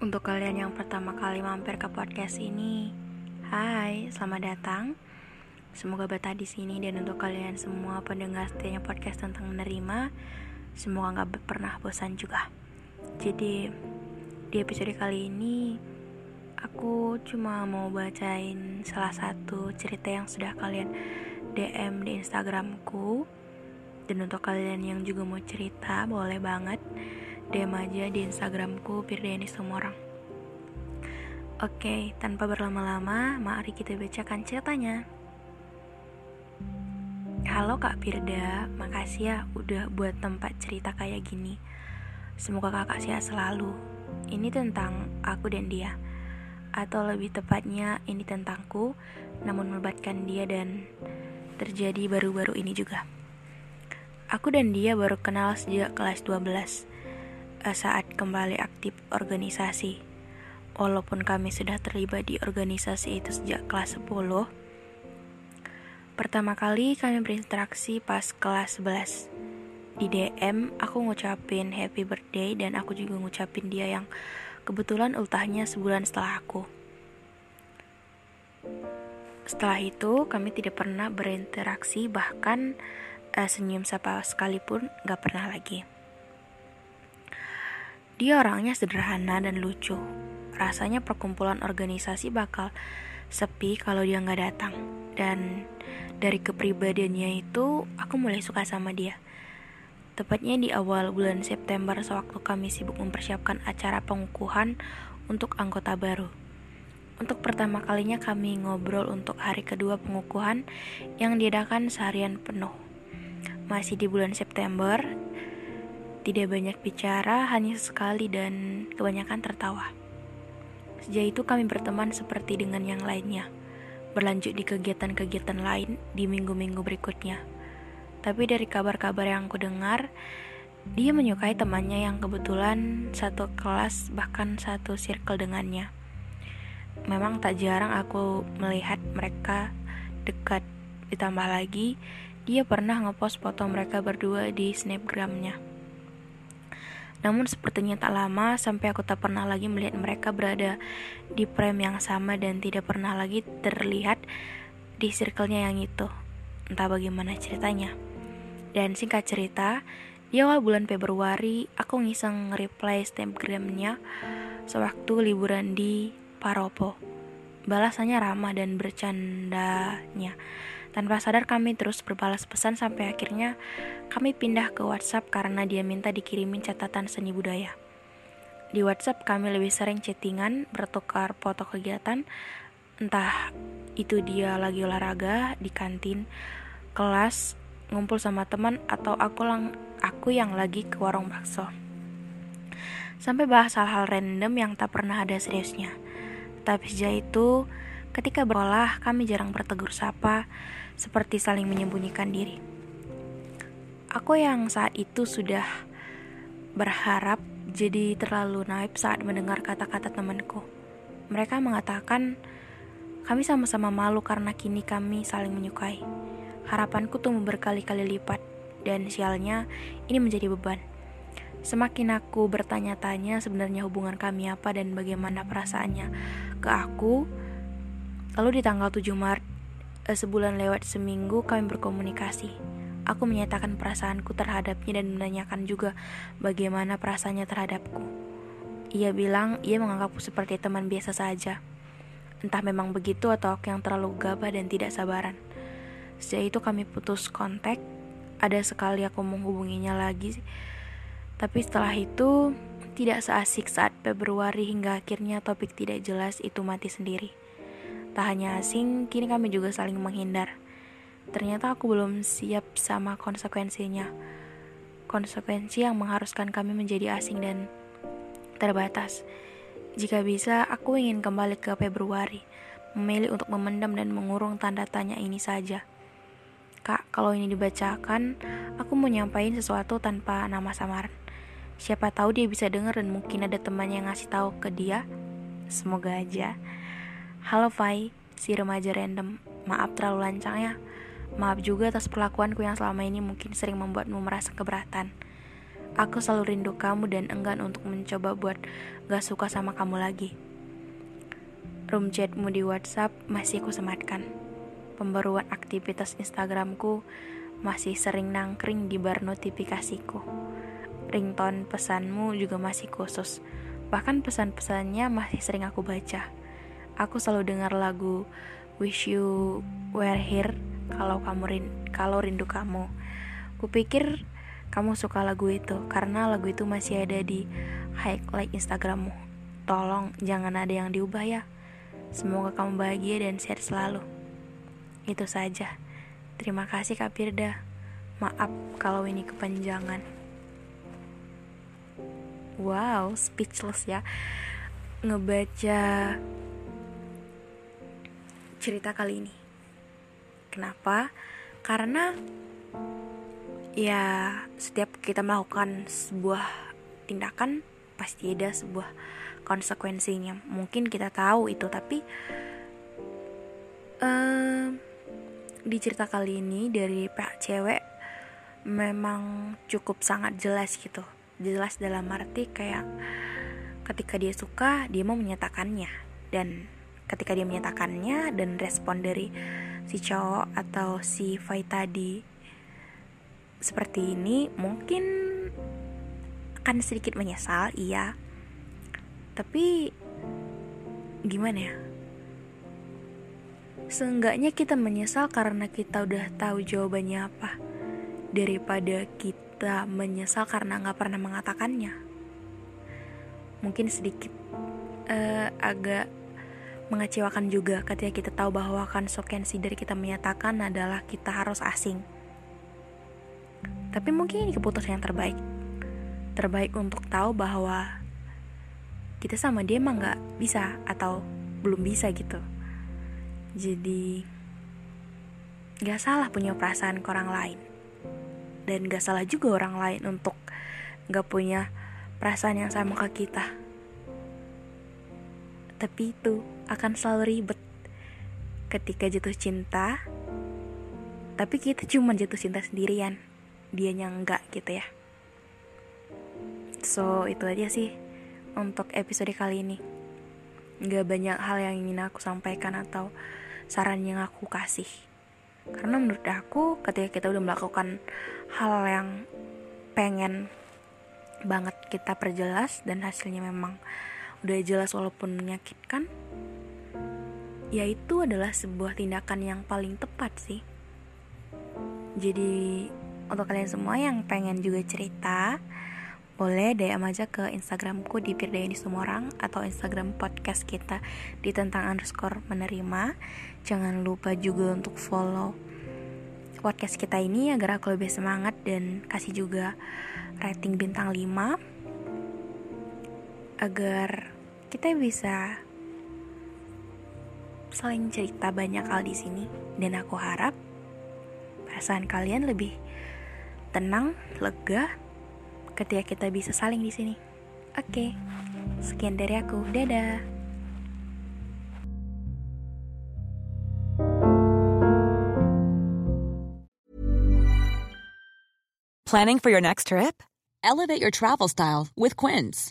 Untuk kalian yang pertama kali mampir ke podcast ini, hai, selamat datang. Semoga betah di sini dan untuk kalian semua pendengar setianya podcast tentang menerima, semoga nggak pernah bosan juga. Jadi di episode kali ini aku cuma mau bacain salah satu cerita yang sudah kalian DM di Instagramku. Dan untuk kalian yang juga mau cerita, boleh banget DM aja di Instagramku Pirdeni semua orang. Oke, tanpa berlama-lama, mari kita bacakan ceritanya. Halo Kak Pirda, makasih ya udah buat tempat cerita kayak gini. Semoga kakak sehat selalu. Ini tentang aku dan dia. Atau lebih tepatnya ini tentangku, namun melibatkan dia dan terjadi baru-baru ini juga. Aku dan dia baru kenal sejak kelas 12 eh, saat kembali aktif organisasi. Walaupun kami sudah terlibat di organisasi itu sejak kelas 10, pertama kali kami berinteraksi pas kelas 11. Di DM, aku ngucapin happy birthday dan aku juga ngucapin dia yang kebetulan ultahnya sebulan setelah aku. Setelah itu, kami tidak pernah berinteraksi, bahkan eh, senyum sapa sekalipun gak pernah lagi. Dia orangnya sederhana dan lucu. Rasanya perkumpulan organisasi bakal sepi kalau dia nggak datang. Dan dari kepribadiannya itu, aku mulai suka sama dia. Tepatnya di awal bulan September sewaktu kami sibuk mempersiapkan acara pengukuhan untuk anggota baru. Untuk pertama kalinya kami ngobrol untuk hari kedua pengukuhan yang diadakan seharian penuh. Masih di bulan September, tidak banyak bicara, hanya sekali dan kebanyakan tertawa. Sejak itu kami berteman seperti dengan yang lainnya, berlanjut di kegiatan-kegiatan lain di minggu-minggu berikutnya. Tapi dari kabar-kabar yang aku dengar, dia menyukai temannya yang kebetulan satu kelas bahkan satu circle dengannya. Memang tak jarang aku melihat mereka dekat. Ditambah lagi, dia pernah ngepost foto mereka berdua di snapgramnya. Namun sepertinya tak lama sampai aku tak pernah lagi melihat mereka berada di frame yang sama dan tidak pernah lagi terlihat di circle-nya yang itu. Entah bagaimana ceritanya. Dan singkat cerita, di awal bulan Februari, aku ngiseng reply snapgramnya sewaktu liburan di Paropo. Balasannya ramah dan bercandanya. Tanpa sadar kami terus berbalas pesan sampai akhirnya kami pindah ke WhatsApp karena dia minta dikirimin catatan seni budaya. Di WhatsApp kami lebih sering chattingan, bertukar foto kegiatan, entah itu dia lagi olahraga di kantin, kelas, ngumpul sama teman atau aku lang aku yang lagi ke warung bakso. Sampai bahas hal-hal random yang tak pernah ada seriusnya. Tapi sejak itu, ketika berolah kami jarang bertegur sapa, seperti saling menyembunyikan diri. Aku yang saat itu sudah berharap jadi terlalu naif saat mendengar kata-kata temanku. Mereka mengatakan kami sama-sama malu karena kini kami saling menyukai. Harapanku tumbuh berkali-kali lipat dan sialnya ini menjadi beban. Semakin aku bertanya-tanya sebenarnya hubungan kami apa dan bagaimana perasaannya ke aku. Lalu di tanggal 7 Maret, sebulan lewat seminggu kami berkomunikasi. Aku menyatakan perasaanku terhadapnya dan menanyakan juga bagaimana perasaannya terhadapku. Ia bilang ia menganggapku seperti teman biasa saja. Entah memang begitu atau aku yang terlalu gabah dan tidak sabaran. Sejak itu kami putus kontak. Ada sekali aku menghubunginya lagi. Tapi setelah itu tidak seasik saat Februari hingga akhirnya topik tidak jelas itu mati sendiri. Tak hanya asing, kini kami juga saling menghindar. Ternyata aku belum siap sama konsekuensinya. Konsekuensi yang mengharuskan kami menjadi asing dan terbatas. Jika bisa, aku ingin kembali ke Februari, memilih untuk memendam dan mengurung tanda tanya ini saja. Kak, kalau ini dibacakan, aku mau nyampain sesuatu tanpa nama samaran. Siapa tahu dia bisa denger dan mungkin ada temannya yang ngasih tahu ke dia. Semoga aja. Halo Fai, si remaja random. Maaf terlalu lancang ya. Maaf juga atas perlakuanku yang selama ini mungkin sering membuatmu merasa keberatan. Aku selalu rindu kamu dan enggan untuk mencoba buat gak suka sama kamu lagi. Room chatmu di WhatsApp masih ku sematkan. Pembaruan aktivitas Instagramku masih sering nangkring di bar notifikasiku. Ringtone pesanmu juga masih khusus. Bahkan pesan-pesannya masih sering aku baca. Aku selalu dengar lagu Wish You Were Here kalau kamu rin kalau rindu kamu. Kupikir kamu suka lagu itu karena lagu itu masih ada di highlight Instagrammu. Tolong jangan ada yang diubah ya. Semoga kamu bahagia dan sehat selalu. Itu saja. Terima kasih Kak Firda. Maaf kalau ini kepanjangan. Wow, speechless ya. Ngebaca cerita kali ini. Kenapa? Karena ya setiap kita melakukan sebuah tindakan pasti ada sebuah konsekuensinya mungkin kita tahu itu tapi uh, di cerita kali ini dari pihak cewek memang cukup sangat jelas gitu jelas dalam arti kayak ketika dia suka dia mau menyatakannya dan ketika dia menyatakannya dan respon dari si cowok atau si Fai tadi seperti ini mungkin akan sedikit menyesal, iya. Tapi gimana ya? Seenggaknya kita menyesal karena kita udah tahu jawabannya apa daripada kita menyesal karena nggak pernah mengatakannya. Mungkin sedikit uh, agak mengecewakan juga ketika kita tahu bahwa konsekuensi dari kita menyatakan adalah kita harus asing tapi mungkin ini keputusan yang terbaik. Terbaik untuk tahu bahwa kita sama dia emang gak bisa atau belum bisa gitu. Jadi gak salah punya perasaan ke orang lain. Dan gak salah juga orang lain untuk gak punya perasaan yang sama ke kita. Tapi itu akan selalu ribet. Ketika jatuh cinta, tapi kita cuma jatuh cinta sendirian. Dianya enggak gitu ya. So itu aja sih untuk episode kali ini. Gak banyak hal yang ingin aku sampaikan atau saran yang aku kasih. Karena menurut aku ketika kita udah melakukan hal yang pengen banget kita perjelas dan hasilnya memang udah jelas walaupun menyakitkan ya itu adalah sebuah tindakan yang paling tepat sih jadi untuk kalian semua yang pengen juga cerita, boleh DM aja ke Instagramku di Firdayani Sumorang atau Instagram podcast kita di tentang underscore menerima. Jangan lupa juga untuk follow podcast kita ini agar aku lebih semangat dan kasih juga rating bintang 5 agar kita bisa saling cerita banyak hal di sini dan aku harap perasaan kalian lebih tenang, lega ketika kita bisa saling di sini. Oke, sekian dari aku. Dadah. Planning for your next trip? Elevate your travel style with Quince.